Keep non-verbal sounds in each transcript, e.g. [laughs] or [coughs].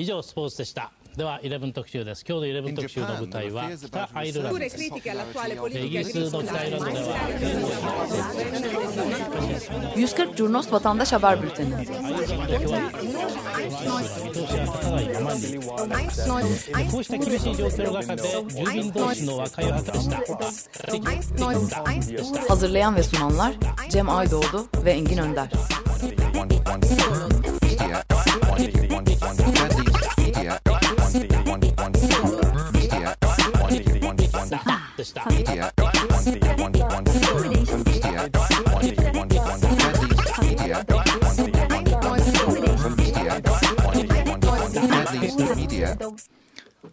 以上スポーツでしたでは11特集です今日の11特集の舞台は北アイルランドですイギリスの北アイルランドでは140 Curnos Vatandaş Haber Bülteni こうした厳しい状況の中で住民同士の和解を図りました Hazırlayan ve sunanlar Cem Aydoğdu ve Engin Önder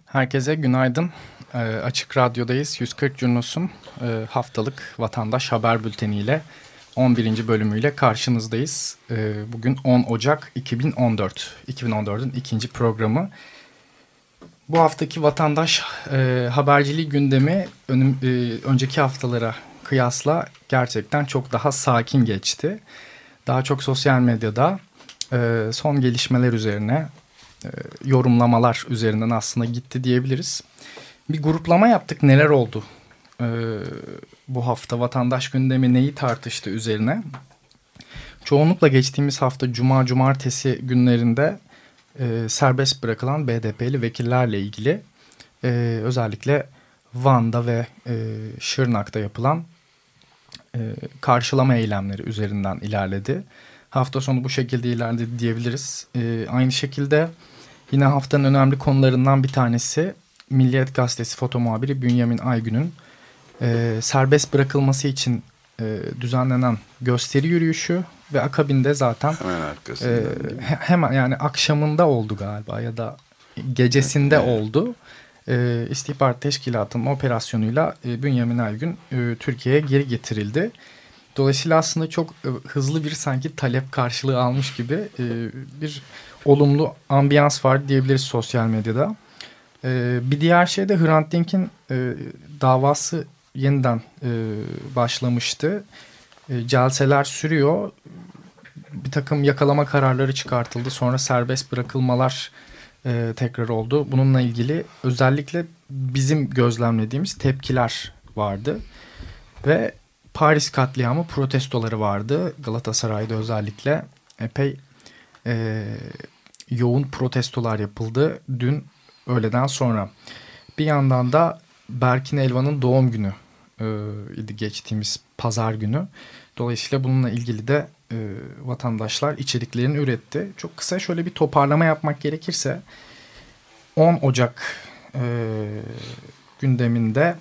Herkese günaydın. Ee, Açık Radyo'dayız. 140 Curnos'un e, haftalık vatandaş haber bülteniyle 11. bölümüyle karşınızdayız. Ee, bugün 10 Ocak 2014. 2014'ün ikinci programı. Bu haftaki vatandaş e, haberciliği gündemi önüm, e, önceki haftalara kıyasla gerçekten çok daha sakin geçti. Daha çok sosyal medyada e, son gelişmeler üzerine e, yorumlamalar üzerinden aslında gitti diyebiliriz. Bir gruplama yaptık neler oldu e, bu hafta vatandaş gündemi neyi tartıştı üzerine. Çoğunlukla geçtiğimiz hafta cuma cumartesi günlerinde e, serbest bırakılan BDP'li vekillerle ilgili özellikle Van'da ve Şırnak'ta yapılan karşılama eylemleri üzerinden ilerledi. Hafta sonu bu şekilde ilerledi diyebiliriz. E, aynı şekilde yine haftanın önemli konularından bir tanesi Milliyet Gazetesi foto muhabiri Bünyamin Aygün'ün e, serbest bırakılması için e, düzenlenen gösteri yürüyüşü ve akabinde zaten hemen arkasında. E, hemen yani akşamında oldu galiba ya da gecesinde evet. oldu. E, İstihbarat Teşkilatı'nın operasyonuyla e, Bünyamin Aygün e, Türkiye'ye geri getirildi. Dolayısıyla aslında çok e, hızlı bir sanki talep karşılığı almış gibi e, bir olumlu ambiyans var diyebiliriz sosyal medyada. E, bir diğer şey de Hrant Dink'in davası yeniden başlamıştı. Celseler sürüyor. Bir takım yakalama kararları çıkartıldı. Sonra serbest bırakılmalar tekrar oldu. Bununla ilgili özellikle bizim gözlemlediğimiz tepkiler vardı. Ve Paris katliamı protestoları vardı. Galatasaray'da özellikle epey e, yoğun protestolar yapıldı dün öğleden sonra. Bir yandan da Berkin Elvan'ın doğum günü e, idi geçtiğimiz pazar günü. Dolayısıyla bununla ilgili de e, vatandaşlar içeriklerini üretti. Çok kısa şöyle bir toparlama yapmak gerekirse 10 Ocak e, gündeminde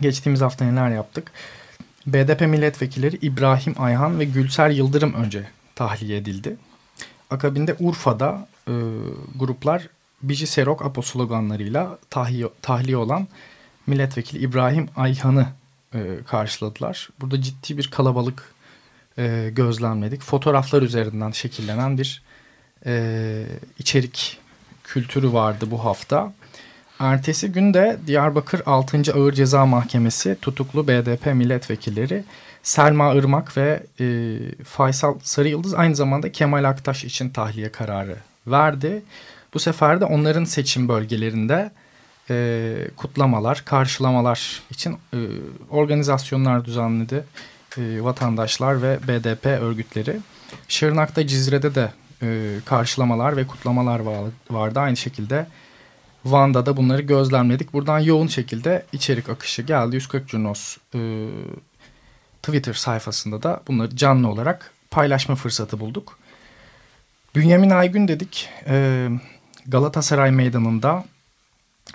geçtiğimiz hafta neler yaptık? BDP milletvekilleri İbrahim Ayhan ve Gülser Yıldırım önce tahliye edildi. Akabinde Urfa'da e, gruplar Bici Serok Apo sloganlarıyla tahliye, tahliye olan milletvekili İbrahim Ayhan'ı e, karşıladılar. Burada ciddi bir kalabalık e, gözlemledik. Fotoğraflar üzerinden şekillenen bir e, içerik kültürü vardı bu hafta. Ertesi günde Diyarbakır 6. Ağır Ceza Mahkemesi tutuklu BDP milletvekilleri Selma Irmak ve e, Faysal Sarıyıldız aynı zamanda Kemal Aktaş için tahliye kararı verdi. Bu sefer de onların seçim bölgelerinde e, kutlamalar, karşılamalar için e, organizasyonlar düzenledi e, vatandaşlar ve BDP örgütleri. Şırnak'ta Cizre'de de e, karşılamalar ve kutlamalar vardı. Aynı şekilde Van'da da bunları gözlemledik. Buradan yoğun şekilde içerik akışı geldi. 140 Curnos e, Twitter sayfasında da bunları canlı olarak paylaşma fırsatı bulduk. Bünyamin Aygün dedik. E, Galatasaray Meydanı'nda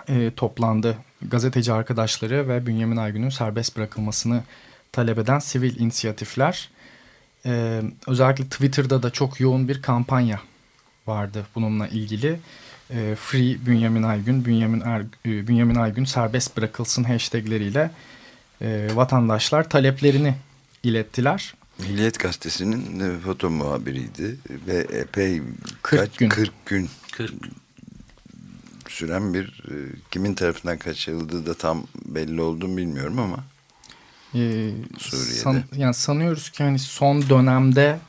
e, toplandı. Gazeteci arkadaşları ve Bünyamin Aygün'ün serbest bırakılmasını talep eden sivil inisiyatifler. E, özellikle Twitter'da da çok yoğun bir kampanya vardı bununla ilgili. E, Free Bünyamin Aygün, Bünyamin, er, e, Bünyamin Aygün serbest bırakılsın hashtagleriyle e, vatandaşlar taleplerini ilettiler. Milliyet Gazetesi'nin e, foto muhabiriydi ve epey 40 kaç, gün. 40 gün 40 süren bir e, kimin tarafından kaçırıldığı da tam belli olduğunu bilmiyorum ama ee, Suriye'de. San, yani sanıyoruz ki hani son dönemde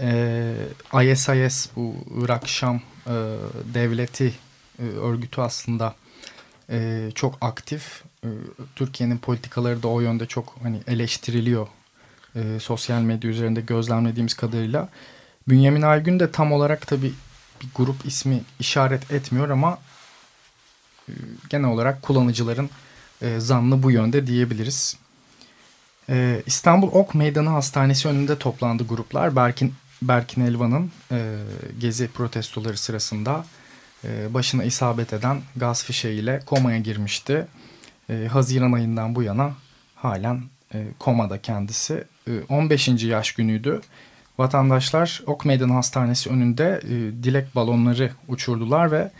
e, ISIS bu Irak Şam e, devleti e, örgütü aslında e, çok aktif. E, Türkiye'nin politikaları da o yönde çok hani eleştiriliyor. E, sosyal medya üzerinde gözlemlediğimiz kadarıyla. Bünyamin Aygün de tam olarak tabii bir grup ismi işaret etmiyor ama e, genel olarak kullanıcıların e, zannı bu yönde diyebiliriz. E, İstanbul Ok Meydanı Hastanesi önünde toplandı gruplar. Berkin Berkin Elvan'ın e, gezi protestoları sırasında e, başına isabet eden gaz fişeğiyle komaya girmişti. E, Haziran ayından bu yana halen e, komada kendisi. E, 15. yaş günüydü. Vatandaşlar Ok Meydanı Hastanesi önünde e, dilek balonları uçurdular ve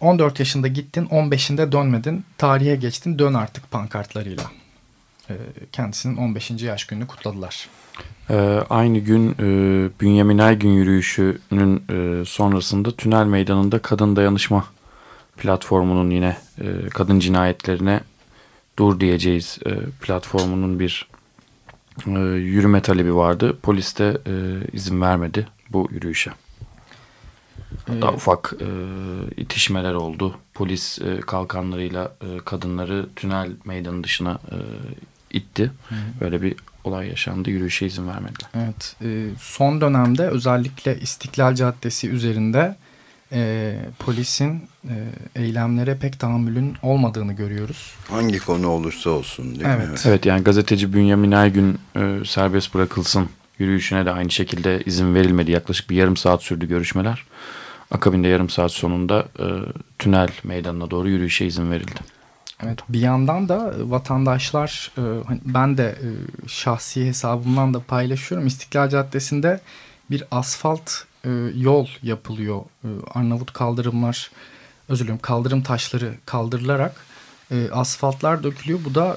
14 yaşında gittin 15'inde dönmedin tarihe geçtin dön artık pankartlarıyla. E, kendisinin 15. yaş gününü kutladılar. Ee, aynı gün e, Bünyamin Aygün yürüyüşünün e, sonrasında Tünel Meydanı'nda Kadın Dayanışma platformunun yine e, kadın cinayetlerine dur diyeceğiz e, platformunun bir e, yürüme talebi vardı. Polis de e, izin vermedi bu yürüyüşe. Hatta ee, ufak e, itişmeler oldu. Polis e, kalkanlarıyla e, kadınları tünel meydanı dışına e, itti. Hı. Böyle bir olay yaşandı. Yürüyüşe izin vermediler. Evet. E, son dönemde özellikle İstiklal Caddesi üzerinde e, polisin e, eylemlere pek tahammülün olmadığını görüyoruz. Hangi konu olursa olsun değil evet. mi? Evet yani gazeteci Bünyamin Aygün e, serbest bırakılsın yürüyüşüne de aynı şekilde izin verilmedi. Yaklaşık bir yarım saat sürdü görüşmeler. Akabinde yarım saat sonunda e, tünel meydanına doğru yürüyüşe izin verildi. Evet bir yandan da vatandaşlar e, hani ben de e, şahsi hesabımdan da paylaşıyorum. İstiklal Caddesi'nde bir asfalt e, yol yapılıyor. Arnavut kaldırımlar özür dilerim kaldırım taşları kaldırılarak asfaltlar dökülüyor. Bu da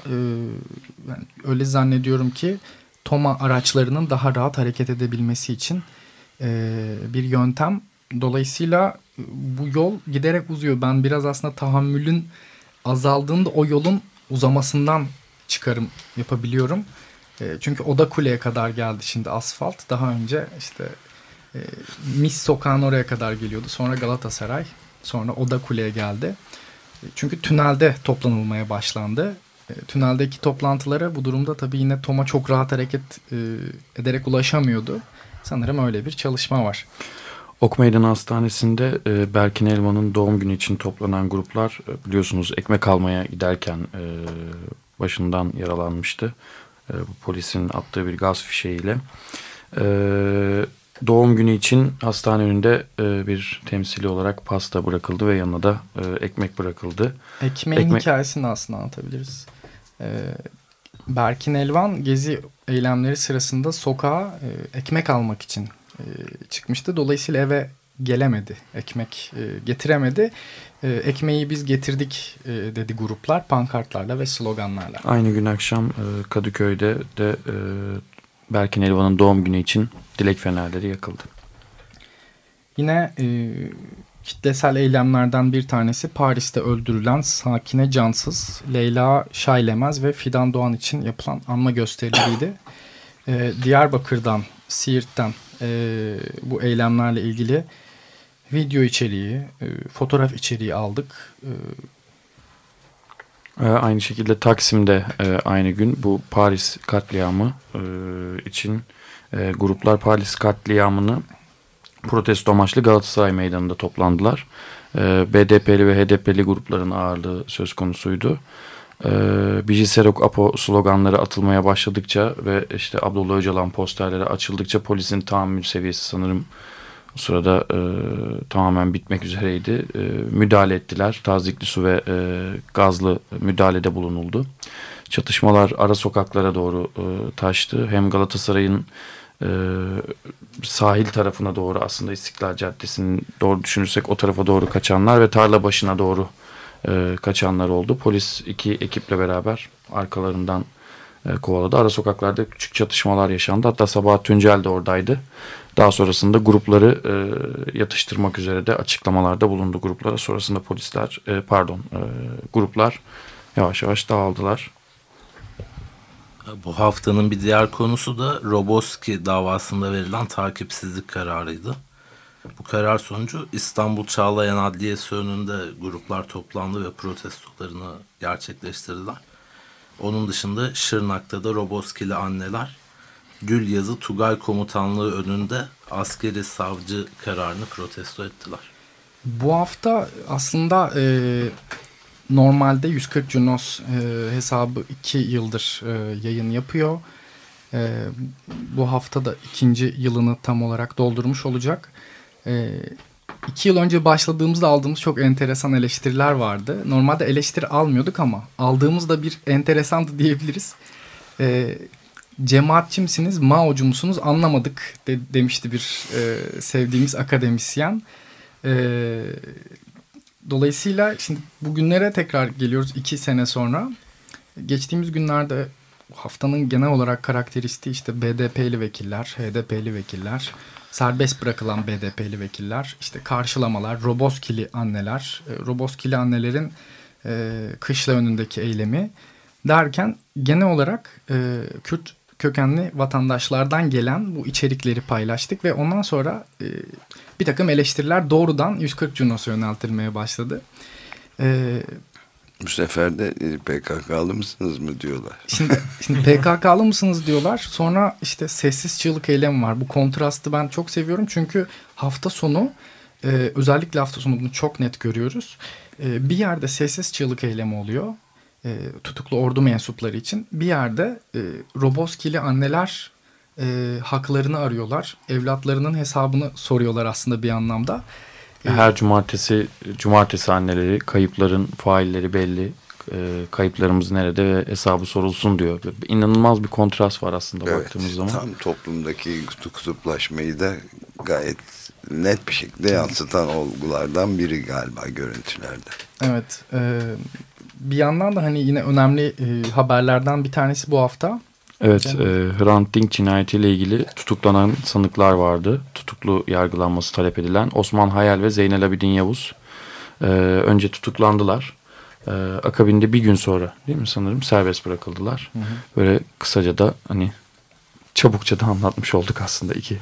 öyle zannediyorum ki Toma araçlarının daha rahat hareket edebilmesi için bir yöntem. Dolayısıyla bu yol giderek uzuyor. Ben biraz aslında tahammülün azaldığında o yolun uzamasından çıkarım yapabiliyorum. E, çünkü Oda Kule'ye kadar geldi şimdi asfalt. Daha önce işte e, Mis Sokağı'nın oraya kadar geliyordu. Sonra Galatasaray. Sonra Oda Kule'ye geldi. E, çünkü tünelde toplanılmaya başlandı. E, tüneldeki toplantılara bu durumda tabii yine Tom'a çok rahat hareket e, ederek ulaşamıyordu. Sanırım öyle bir çalışma var. Ok Meydanı Hastanesi'nde e, Berkin Elman'ın doğum günü için toplanan gruplar e, biliyorsunuz ekmek almaya giderken e, başından yaralanmıştı. E, bu polisin attığı bir gaz fişeğiyle. E, doğum günü için hastane önünde e, bir temsili olarak pasta bırakıldı ve yanına da e, ekmek bırakıldı. Ekmeğin Ekmek... hikayesini aslında anlatabiliriz. E, Berkin Elvan gezi eylemleri sırasında sokağa e, ekmek almak için e, çıkmıştı. Dolayısıyla eve gelemedi. Ekmek e, getiremedi. E, ekmeği biz getirdik e, dedi gruplar pankartlarla ve sloganlarla. Aynı gün akşam e, Kadıköy'de de e, Berkin Elvan'ın doğum günü için dilek fenerleri yakıldı. Yine e, kitlesel eylemlerden bir tanesi Paris'te öldürülen Sakine Cansız, Leyla Şaylemez ve Fidan Doğan için yapılan anma gösterileriydi. E, Diyarbakır'dan, Siirt'ten e, bu eylemlerle ilgili video içeriği, e, fotoğraf içeriği aldık. E, aynı şekilde Taksim'de e, aynı gün bu Paris katliamı e, için e, gruplar Paris katliamını protesto amaçlı Galatasaray Meydanı'nda toplandılar. BDP'li ve HDP'li grupların ağırlığı söz konusuydu. E, Apo sloganları atılmaya başladıkça ve işte Abdullah Öcalan posterleri açıldıkça polisin tahammül seviyesi sanırım o sırada e, tamamen bitmek üzereydi. E, müdahale ettiler. Tazikli su ve e, gazlı müdahalede bulunuldu. Çatışmalar ara sokaklara doğru e, taştı. Hem Galatasaray'ın e, sahil tarafına doğru aslında İstiklal Caddesi'nin doğru düşünürsek o tarafa doğru kaçanlar ve tarla başına doğru e, kaçanlar oldu. Polis iki ekiple beraber arkalarından e, kovaladı. Ara sokaklarda küçük çatışmalar yaşandı. Hatta Sabah Tüncel de oradaydı. Daha sonrasında grupları e, yatıştırmak üzere de açıklamalarda bulundu gruplara. Sonrasında polisler e, pardon e, gruplar yavaş yavaş dağıldılar. Bu haftanın bir diğer konusu da Roboski davasında verilen takipsizlik kararıydı. Bu karar sonucu İstanbul Çağlayan Adliyesi önünde gruplar toplandı ve protestolarını gerçekleştirdiler. Onun dışında Şırnak'ta da Roboskili anneler Gül Yazı Tugay Komutanlığı önünde askeri savcı kararını protesto ettiler. Bu hafta aslında e, normalde 140 Junos e, hesabı 2 yıldır e, yayın yapıyor. E, bu hafta da ikinci yılını tam olarak doldurmuş olacak. E, iki yıl önce başladığımızda aldığımız çok enteresan eleştiriler vardı. Normalde eleştiri almıyorduk ama aldığımızda bir enteresandı [laughs] diyebiliriz. E, cemaatçi misiniz, Mao'cu musunuz anlamadık de, demişti bir e, sevdiğimiz akademisyen. E, dolayısıyla şimdi bugünlere tekrar geliyoruz iki sene sonra. Geçtiğimiz günlerde haftanın genel olarak karakteristiği işte BDP'li vekiller, HDP'li vekiller, serbest bırakılan BDP'li vekiller, işte karşılamalar, Roboskili anneler, e, Roboskili annelerin e, kışla önündeki eylemi derken genel olarak e, Kürt kökenli vatandaşlardan gelen bu içerikleri paylaştık ve ondan sonra e, bir takım eleştiriler doğrudan 140 Junos'a yöneltilmeye başladı. E, bu sefer de e, PKK'lı mısınız mı diyorlar. Şimdi, şimdi PKK'lı mısınız diyorlar. Sonra işte sessiz çığlık eylem var. Bu kontrastı ben çok seviyorum. Çünkü hafta sonu e, özellikle hafta sonu bunu çok net görüyoruz. E, bir yerde sessiz çığlık eylemi oluyor. E, tutuklu ordu mensupları için. Bir yerde e, Roboskili anneler e, haklarını arıyorlar. Evlatlarının hesabını soruyorlar aslında bir anlamda. Her cumartesi cumartesi anneleri kayıpların failleri belli. E, kayıplarımız nerede ve hesabı sorulsun diyor. İnanılmaz bir kontrast var aslında evet, baktığımız zaman. Tam toplumdaki kutuplaşmayı da gayet net bir şekilde yansıtan olgulardan biri galiba görüntülerde. Evet. E, bir yandan da hani yine önemli e, haberlerden bir tanesi bu hafta. Evet, e, Hrant Dink cinayetiyle ilgili tutuklanan sanıklar vardı. Tutuklu yargılanması talep edilen Osman Hayal ve Zeynel Abidin Yavuz e, önce tutuklandılar. E, akabinde bir gün sonra değil mi sanırım serbest bırakıldılar. Hı hı. Böyle kısaca da hani çabukça da anlatmış olduk aslında iki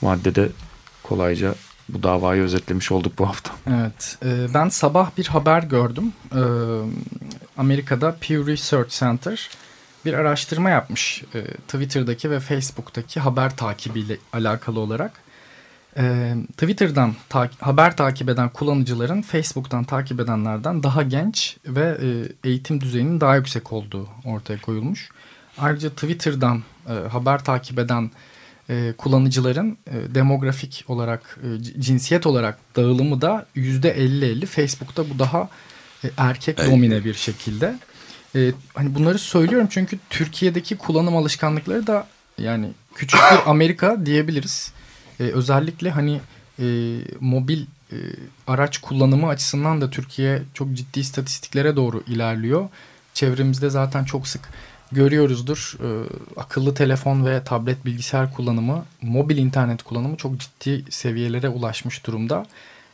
maddede kolayca bu davayı özetlemiş olduk bu hafta. Evet. E, ben sabah bir haber gördüm. E, Amerika'da Pew Research Center bir araştırma yapmış e, Twitter'daki ve Facebook'taki haber takibiyle alakalı olarak. E, Twitter'dan ta haber takip eden kullanıcıların Facebook'tan takip edenlerden daha genç ve e, eğitim düzeyinin daha yüksek olduğu ortaya koyulmuş. Ayrıca Twitter'dan e, haber takip eden e, kullanıcıların e, demografik olarak, e, cinsiyet olarak dağılımı da %50-50. Facebook'ta bu daha e, erkek domine bir şekilde. E, hani bunları söylüyorum çünkü Türkiye'deki kullanım alışkanlıkları da yani küçük bir [coughs] Amerika diyebiliriz. E, özellikle hani e, mobil e, araç kullanımı açısından da Türkiye çok ciddi istatistiklere doğru ilerliyor. Çevremizde zaten çok sık görüyoruzdur. E, akıllı telefon ve tablet bilgisayar kullanımı, mobil internet kullanımı çok ciddi seviyelere ulaşmış durumda.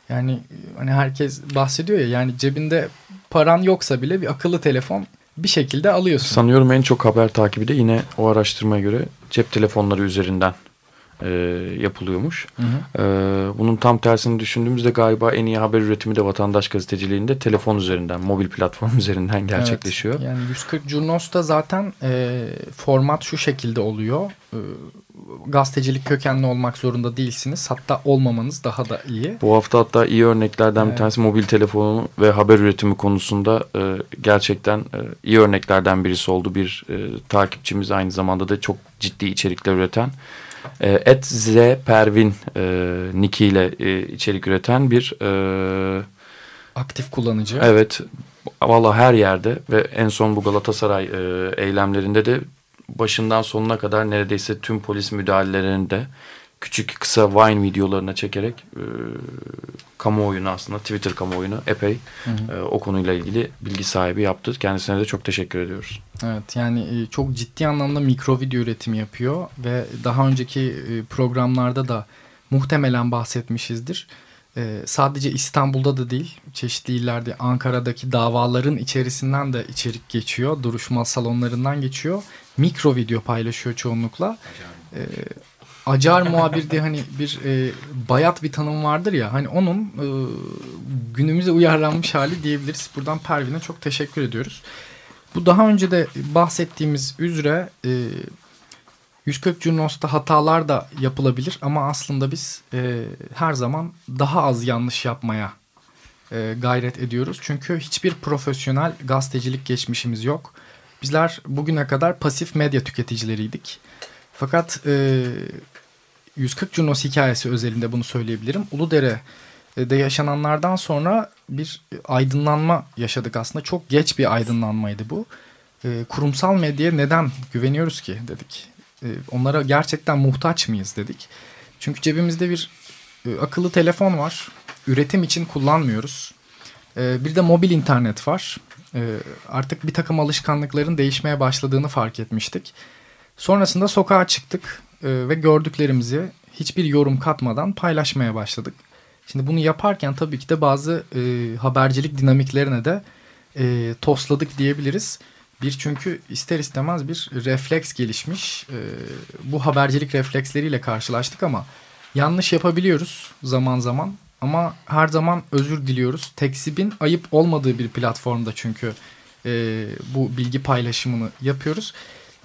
Yani hani herkes bahsediyor ya yani cebinde paran yoksa bile bir akıllı telefon bir şekilde alıyorsun. Sanıyorum en çok haber takibi de yine o araştırmaya göre cep telefonları üzerinden e, yapılıyormuş. Hı hı. E, bunun tam tersini düşündüğümüzde galiba en iyi haber üretimi de vatandaş gazeteciliğinde telefon üzerinden, mobil platform [laughs] üzerinden gerçekleşiyor. Evet, yani 140 Junos'ta zaten e, format şu şekilde oluyor. E, gazetecilik kökenli olmak zorunda değilsiniz. Hatta olmamanız daha da iyi. Bu hafta hatta iyi örneklerden evet. bir tanesi mobil telefonu ve haber üretimi konusunda e, gerçekten e, iyi örneklerden birisi oldu. Bir e, takipçimiz aynı zamanda da çok ciddi içerikler üreten Et Z Pervin e, Niki ile e, içerik üreten bir e, aktif kullanıcı. Evet. Valla her yerde ve en son bu Galatasaray e, eylemlerinde de başından sonuna kadar neredeyse tüm polis müdahalelerinde küçük kısa Vine videolarına çekerek e, kamuoyunu aslında Twitter kamuoyunu epey hı hı. E, o konuyla ilgili bilgi sahibi yaptı. Kendisine de çok teşekkür ediyoruz. Evet yani e, çok ciddi anlamda mikro video üretimi yapıyor ve daha önceki e, programlarda da muhtemelen bahsetmişizdir. E, sadece İstanbul'da da değil çeşitli illerde Ankara'daki davaların içerisinden de içerik geçiyor. Duruşma salonlarından geçiyor. Mikro video paylaşıyor çoğunlukla. E, acar muhabir diye hani bir e, bayat bir tanım vardır ya hani onun e, günümüze uyarlanmış hali diyebiliriz. Buradan Pervin'e çok teşekkür ediyoruz. Bu daha önce de bahsettiğimiz üzere e, 140 Junos'ta hatalar da yapılabilir ama aslında biz e, her zaman daha az yanlış yapmaya e, gayret ediyoruz. Çünkü hiçbir profesyonel gazetecilik geçmişimiz yok. Bizler bugüne kadar pasif medya tüketicileriydik. Fakat e, 140 Junos hikayesi özelinde bunu söyleyebilirim. Uludere'de yaşananlardan sonra bir aydınlanma yaşadık aslında. Çok geç bir aydınlanmaydı bu. E, kurumsal medyaya neden güveniyoruz ki dedik. E, onlara gerçekten muhtaç mıyız dedik. Çünkü cebimizde bir e, akıllı telefon var. Üretim için kullanmıyoruz. E, bir de mobil internet var. E, artık bir takım alışkanlıkların değişmeye başladığını fark etmiştik. Sonrasında sokağa çıktık e, ve gördüklerimizi hiçbir yorum katmadan paylaşmaya başladık. Şimdi bunu yaparken tabii ki de bazı e, habercilik dinamiklerine de e, tosladık diyebiliriz. Bir çünkü ister istemez bir refleks gelişmiş. E, bu habercilik refleksleriyle karşılaştık ama yanlış yapabiliyoruz zaman zaman. Ama her zaman özür diliyoruz. Tekzibin ayıp olmadığı bir platformda çünkü e, bu bilgi paylaşımını yapıyoruz.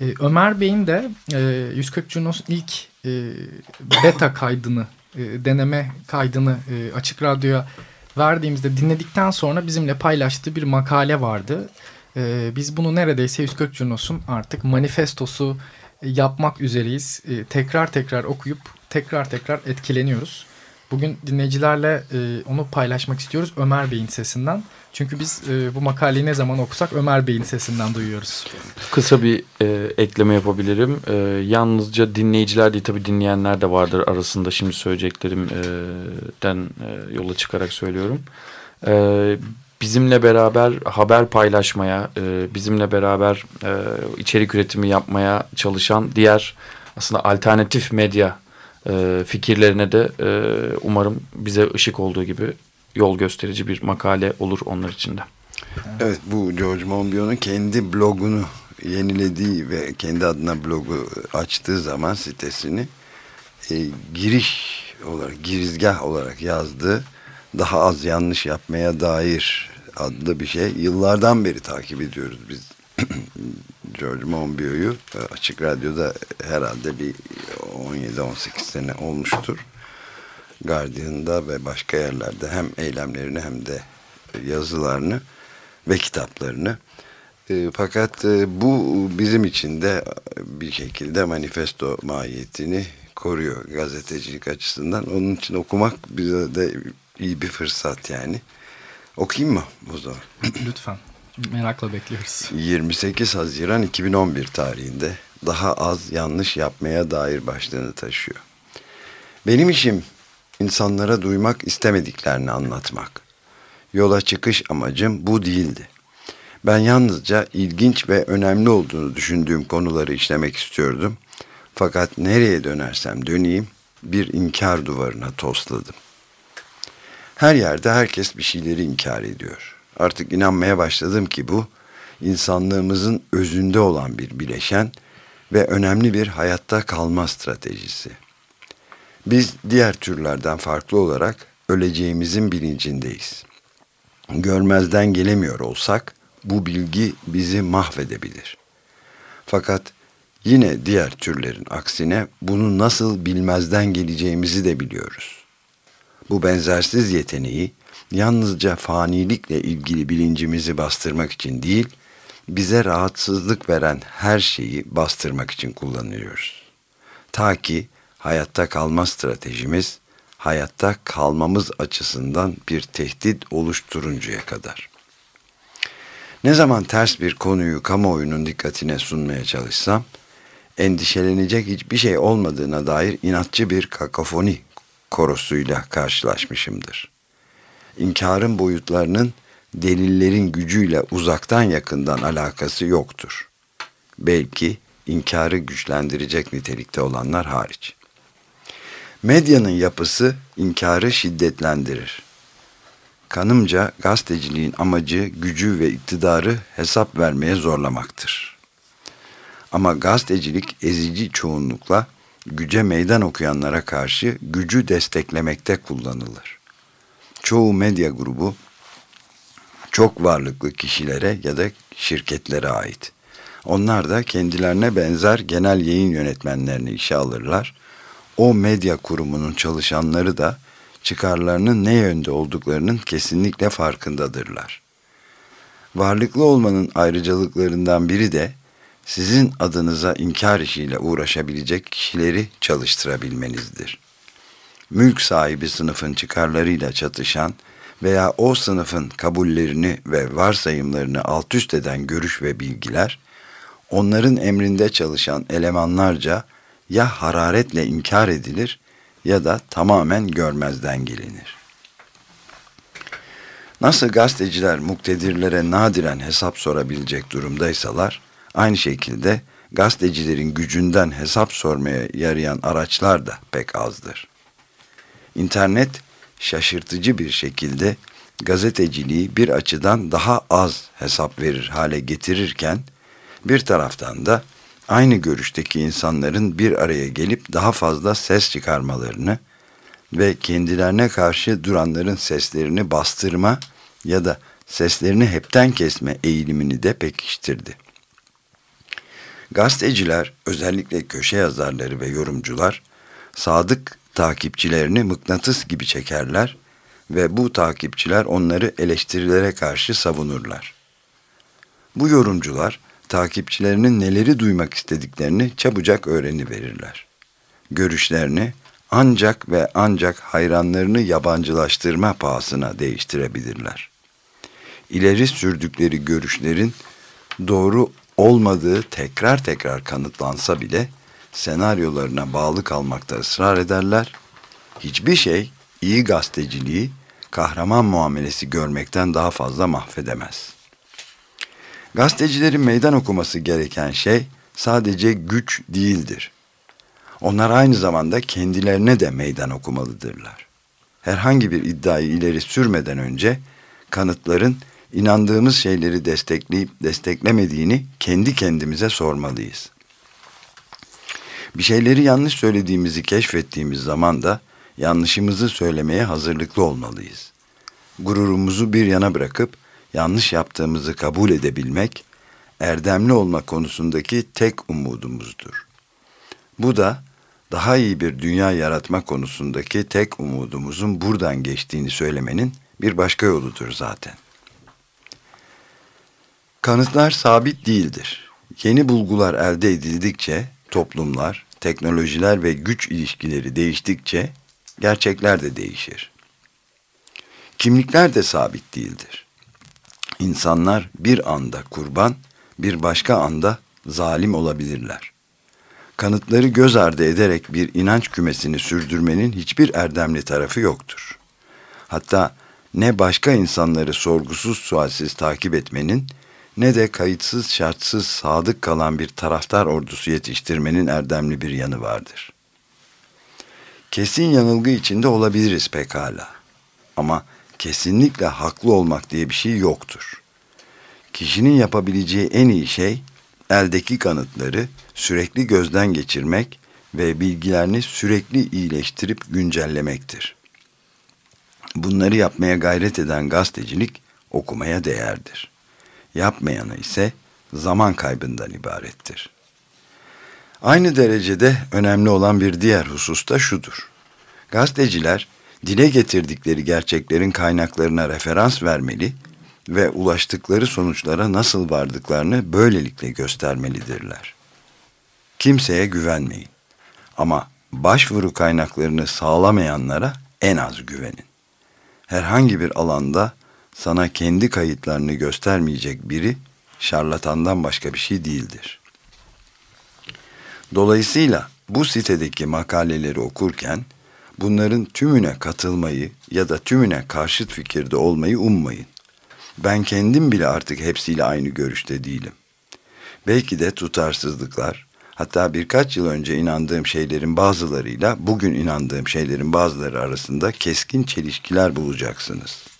E, Ömer Bey'in de e, 140 Junos ilk e, beta kaydını, e, deneme kaydını e, Açık Radyo'ya verdiğimizde dinledikten sonra bizimle paylaştığı bir makale vardı. E, biz bunu neredeyse 140 Junos'un artık manifestosu yapmak üzereyiz. E, tekrar tekrar okuyup tekrar tekrar etkileniyoruz. Bugün dinleyicilerle e, onu paylaşmak istiyoruz Ömer Bey'in sesinden. Çünkü biz e, bu makaleyi ne zaman okusak Ömer Bey'in sesinden duyuyoruz. Kısa bir e, ekleme yapabilirim. E, yalnızca dinleyiciler değil tabii dinleyenler de vardır arasında şimdi söyleyeceklerimden e, yola çıkarak söylüyorum. E, bizimle beraber haber paylaşmaya, e, bizimle beraber e, içerik üretimi yapmaya çalışan diğer aslında alternatif medya e, fikirlerine de e, umarım bize ışık olduğu gibi yol gösterici bir makale olur onlar için de. Evet bu George Monbiot'un kendi blogunu yenilediği ve kendi adına blogu açtığı zaman sitesini e, giriş olarak girizgah olarak yazdığı daha az yanlış yapmaya dair adlı bir şey yıllardan beri takip ediyoruz biz [clears throat] George Monbiot'u e, açık radyoda herhalde bir 17-18 sene olmuştur. Guardian'da ve başka yerlerde hem eylemlerini hem de yazılarını ve kitaplarını. E, fakat e, bu bizim için de bir şekilde manifesto mahiyetini koruyor gazetecilik açısından. Onun için okumak bize de iyi bir fırsat yani. Okuyayım mı o zaman? Lütfen. Merakla bekliyoruz. 28 Haziran 2011 tarihinde daha az yanlış yapmaya dair başlığını taşıyor. Benim işim insanlara duymak istemediklerini anlatmak. Yola çıkış amacım bu değildi. Ben yalnızca ilginç ve önemli olduğunu düşündüğüm konuları işlemek istiyordum. Fakat nereye dönersem döneyim bir inkar duvarına tosladım. Her yerde herkes bir şeyleri inkar ediyor. Artık inanmaya başladım ki bu insanlığımızın özünde olan bir bileşen ve önemli bir hayatta kalma stratejisi. Biz diğer türlerden farklı olarak öleceğimizin bilincindeyiz. Görmezden gelemiyor olsak bu bilgi bizi mahvedebilir. Fakat yine diğer türlerin aksine bunu nasıl bilmezden geleceğimizi de biliyoruz. Bu benzersiz yeteneği yalnızca fanilikle ilgili bilincimizi bastırmak için değil, bize rahatsızlık veren her şeyi bastırmak için kullanıyoruz. Ta ki hayatta kalma stratejimiz, hayatta kalmamız açısından bir tehdit oluşturuncaya kadar. Ne zaman ters bir konuyu kamuoyunun dikkatine sunmaya çalışsam, endişelenecek hiçbir şey olmadığına dair inatçı bir kakafoni korosuyla karşılaşmışımdır inkarın boyutlarının delillerin gücüyle uzaktan yakından alakası yoktur. Belki inkarı güçlendirecek nitelikte olanlar hariç. Medyanın yapısı inkarı şiddetlendirir. Kanımca gazeteciliğin amacı gücü ve iktidarı hesap vermeye zorlamaktır. Ama gazetecilik ezici çoğunlukla güce meydan okuyanlara karşı gücü desteklemekte kullanılır. Çoğu medya grubu çok varlıklı kişilere ya da şirketlere ait. Onlar da kendilerine benzer genel yayın yönetmenlerini işe alırlar. O medya kurumunun çalışanları da çıkarlarının ne yönde olduklarının kesinlikle farkındadırlar. Varlıklı olmanın ayrıcalıklarından biri de sizin adınıza inkar işiyle uğraşabilecek kişileri çalıştırabilmenizdir. Mülk sahibi sınıfın çıkarlarıyla çatışan veya o sınıfın kabullerini ve varsayımlarını alt üst eden görüş ve bilgiler, onların emrinde çalışan elemanlarca ya hararetle inkar edilir ya da tamamen görmezden gelinir. Nasıl gazeteciler muktedirlere nadiren hesap sorabilecek durumdaysalar, aynı şekilde gazetecilerin gücünden hesap sormaya yarayan araçlar da pek azdır. İnternet şaşırtıcı bir şekilde gazeteciliği bir açıdan daha az hesap verir hale getirirken, bir taraftan da aynı görüşteki insanların bir araya gelip daha fazla ses çıkarmalarını ve kendilerine karşı duranların seslerini bastırma ya da seslerini hepten kesme eğilimini de pekiştirdi. Gazeteciler, özellikle köşe yazarları ve yorumcular, sadık takipçilerini mıknatıs gibi çekerler ve bu takipçiler onları eleştirilere karşı savunurlar. Bu yorumcular, takipçilerinin neleri duymak istediklerini çabucak öğreniverirler. Görüşlerini ancak ve ancak hayranlarını yabancılaştırma pahasına değiştirebilirler. İleri sürdükleri görüşlerin doğru olmadığı tekrar tekrar kanıtlansa bile senaryolarına bağlı kalmakta ısrar ederler. Hiçbir şey iyi gazeteciliği kahraman muamelesi görmekten daha fazla mahvedemez. Gazetecilerin meydan okuması gereken şey sadece güç değildir. Onlar aynı zamanda kendilerine de meydan okumalıdırlar. Herhangi bir iddiayı ileri sürmeden önce kanıtların inandığımız şeyleri destekleyip desteklemediğini kendi kendimize sormalıyız. Bir şeyleri yanlış söylediğimizi keşfettiğimiz zaman da yanlışımızı söylemeye hazırlıklı olmalıyız. Gururumuzu bir yana bırakıp yanlış yaptığımızı kabul edebilmek, erdemli olma konusundaki tek umudumuzdur. Bu da daha iyi bir dünya yaratma konusundaki tek umudumuzun buradan geçtiğini söylemenin bir başka yoludur zaten. Kanıtlar sabit değildir. Yeni bulgular elde edildikçe toplumlar, teknolojiler ve güç ilişkileri değiştikçe gerçekler de değişir. Kimlikler de sabit değildir. İnsanlar bir anda kurban, bir başka anda zalim olabilirler. Kanıtları göz ardı ederek bir inanç kümesini sürdürmenin hiçbir erdemli tarafı yoktur. Hatta ne başka insanları sorgusuz sualsiz takip etmenin ne de kayıtsız şartsız sadık kalan bir taraftar ordusu yetiştirmenin erdemli bir yanı vardır. Kesin yanılgı içinde olabiliriz pekala. Ama kesinlikle haklı olmak diye bir şey yoktur. Kişinin yapabileceği en iyi şey eldeki kanıtları sürekli gözden geçirmek ve bilgilerini sürekli iyileştirip güncellemektir. Bunları yapmaya gayret eden gazetecilik okumaya değerdir yapmayanı ise zaman kaybından ibarettir. Aynı derecede önemli olan bir diğer husus da şudur. Gazeteciler dile getirdikleri gerçeklerin kaynaklarına referans vermeli ve ulaştıkları sonuçlara nasıl vardıklarını böylelikle göstermelidirler. Kimseye güvenmeyin ama başvuru kaynaklarını sağlamayanlara en az güvenin. Herhangi bir alanda sana kendi kayıtlarını göstermeyecek biri şarlatandan başka bir şey değildir. Dolayısıyla bu sitedeki makaleleri okurken bunların tümüne katılmayı ya da tümüne karşıt fikirde olmayı ummayın. Ben kendim bile artık hepsiyle aynı görüşte değilim. Belki de tutarsızlıklar, hatta birkaç yıl önce inandığım şeylerin bazılarıyla bugün inandığım şeylerin bazıları arasında keskin çelişkiler bulacaksınız.''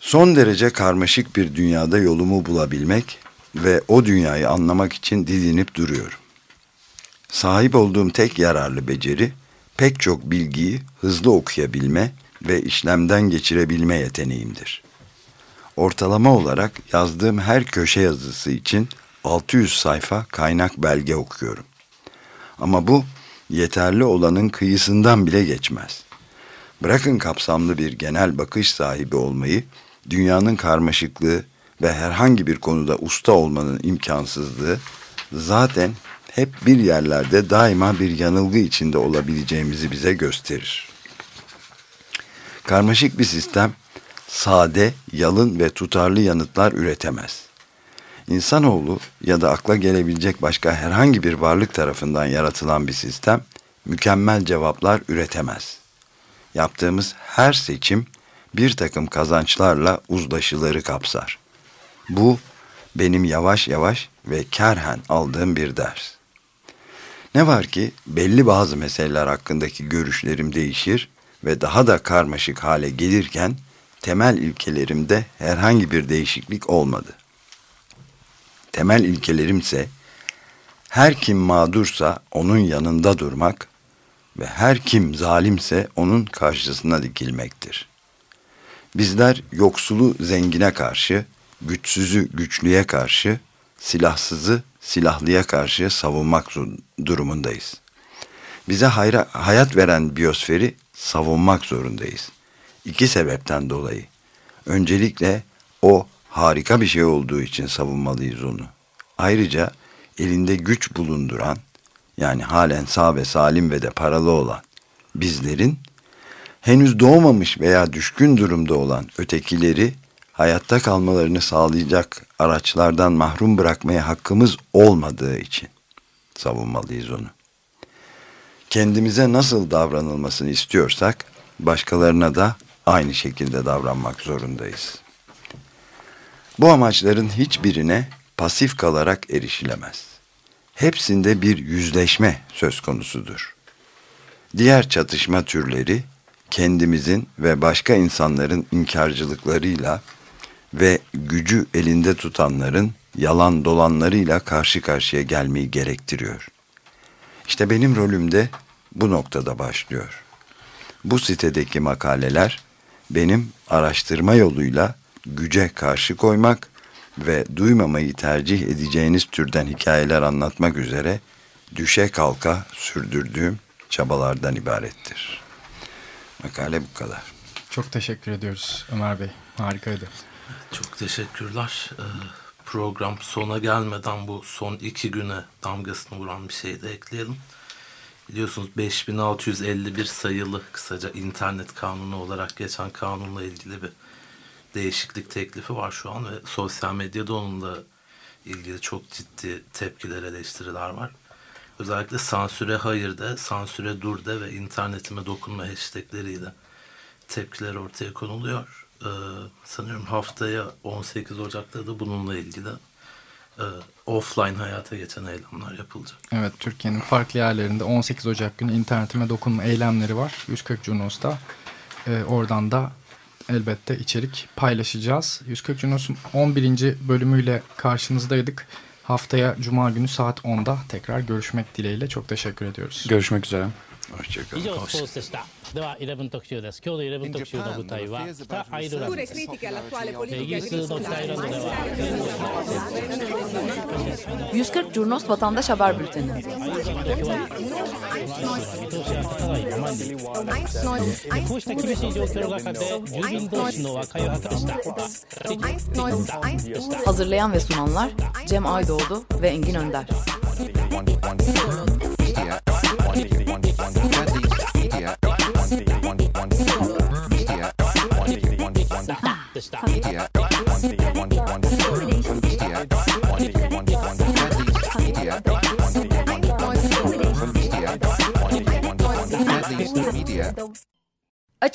Son derece karmaşık bir dünyada yolumu bulabilmek ve o dünyayı anlamak için didinip duruyorum. Sahip olduğum tek yararlı beceri pek çok bilgiyi hızlı okuyabilme ve işlemden geçirebilme yeteneğimdir. Ortalama olarak yazdığım her köşe yazısı için 600 sayfa kaynak belge okuyorum. Ama bu yeterli olanın kıyısından bile geçmez. Bırakın kapsamlı bir genel bakış sahibi olmayı, dünyanın karmaşıklığı ve herhangi bir konuda usta olmanın imkansızlığı zaten hep bir yerlerde daima bir yanılgı içinde olabileceğimizi bize gösterir. Karmaşık bir sistem sade, yalın ve tutarlı yanıtlar üretemez. İnsanoğlu ya da akla gelebilecek başka herhangi bir varlık tarafından yaratılan bir sistem mükemmel cevaplar üretemez. Yaptığımız her seçim bir takım kazançlarla uzlaşıları kapsar. Bu benim yavaş yavaş ve kerhen aldığım bir ders. Ne var ki belli bazı meseleler hakkındaki görüşlerim değişir ve daha da karmaşık hale gelirken temel ilkelerimde herhangi bir değişiklik olmadı. Temel ilkelerimse her kim mağdursa onun yanında durmak ve her kim zalimse onun karşısına dikilmektir. Bizler yoksulu zengine karşı, güçsüzü güçlüye karşı, silahsızı silahlıya karşı savunmak durumundayız. Bize hayra, hayat veren biyosferi savunmak zorundayız. İki sebepten dolayı. Öncelikle o harika bir şey olduğu için savunmalıyız onu. Ayrıca elinde güç bulunduran, yani halen sağ ve salim ve de paralı olan bizlerin henüz doğmamış veya düşkün durumda olan ötekileri hayatta kalmalarını sağlayacak araçlardan mahrum bırakmaya hakkımız olmadığı için savunmalıyız onu. Kendimize nasıl davranılmasını istiyorsak başkalarına da aynı şekilde davranmak zorundayız. Bu amaçların hiçbirine pasif kalarak erişilemez. Hepsinde bir yüzleşme söz konusudur. Diğer çatışma türleri kendimizin ve başka insanların inkarcılıklarıyla ve gücü elinde tutanların yalan dolanlarıyla karşı karşıya gelmeyi gerektiriyor. İşte benim rolüm de bu noktada başlıyor. Bu sitedeki makaleler benim araştırma yoluyla güce karşı koymak ve duymamayı tercih edeceğiniz türden hikayeler anlatmak üzere düşe kalka sürdürdüğüm çabalardan ibarettir. Makale bu kadar. Çok teşekkür ediyoruz Ömer Bey. Harikaydı. Çok teşekkürler. Ee, program sona gelmeden bu son iki güne damgasını vuran bir şey de ekleyelim. Biliyorsunuz 5651 sayılı kısaca internet kanunu olarak geçen kanunla ilgili bir değişiklik teklifi var şu an ve sosyal medyada onunla ilgili çok ciddi tepkiler, eleştiriler var. Özellikle sansüre hayır de, sansüre dur de ve internetime dokunma hashtagleriyle tepkiler ortaya konuluyor. Ee, sanıyorum haftaya 18 Ocak'ta da bununla ilgili e, offline hayata geçen eylemler yapılacak. Evet, Türkiye'nin farklı yerlerinde 18 Ocak günü internetime dokunma eylemleri var. 140 Junos'ta. Ee, oradan da elbette içerik paylaşacağız. 140 Junos'un 11. bölümüyle karşınızdaydık. Haftaya Cuma günü saat 10'da tekrar görüşmek dileğiyle. Çok teşekkür ediyoruz. Görüşmek üzere. Hoşçakalın. 以上スポーツでしたでは11特集です今日の11特集の舞台は北アイルランドですイギリスの北アイルランドでは 140 Curnos Vatandaş Haber Bülteni こうした厳しい状況の中で住民同士の和解を図りました Hazırlayan ve sunanlar Cem Aydoğdu ve Engin Önder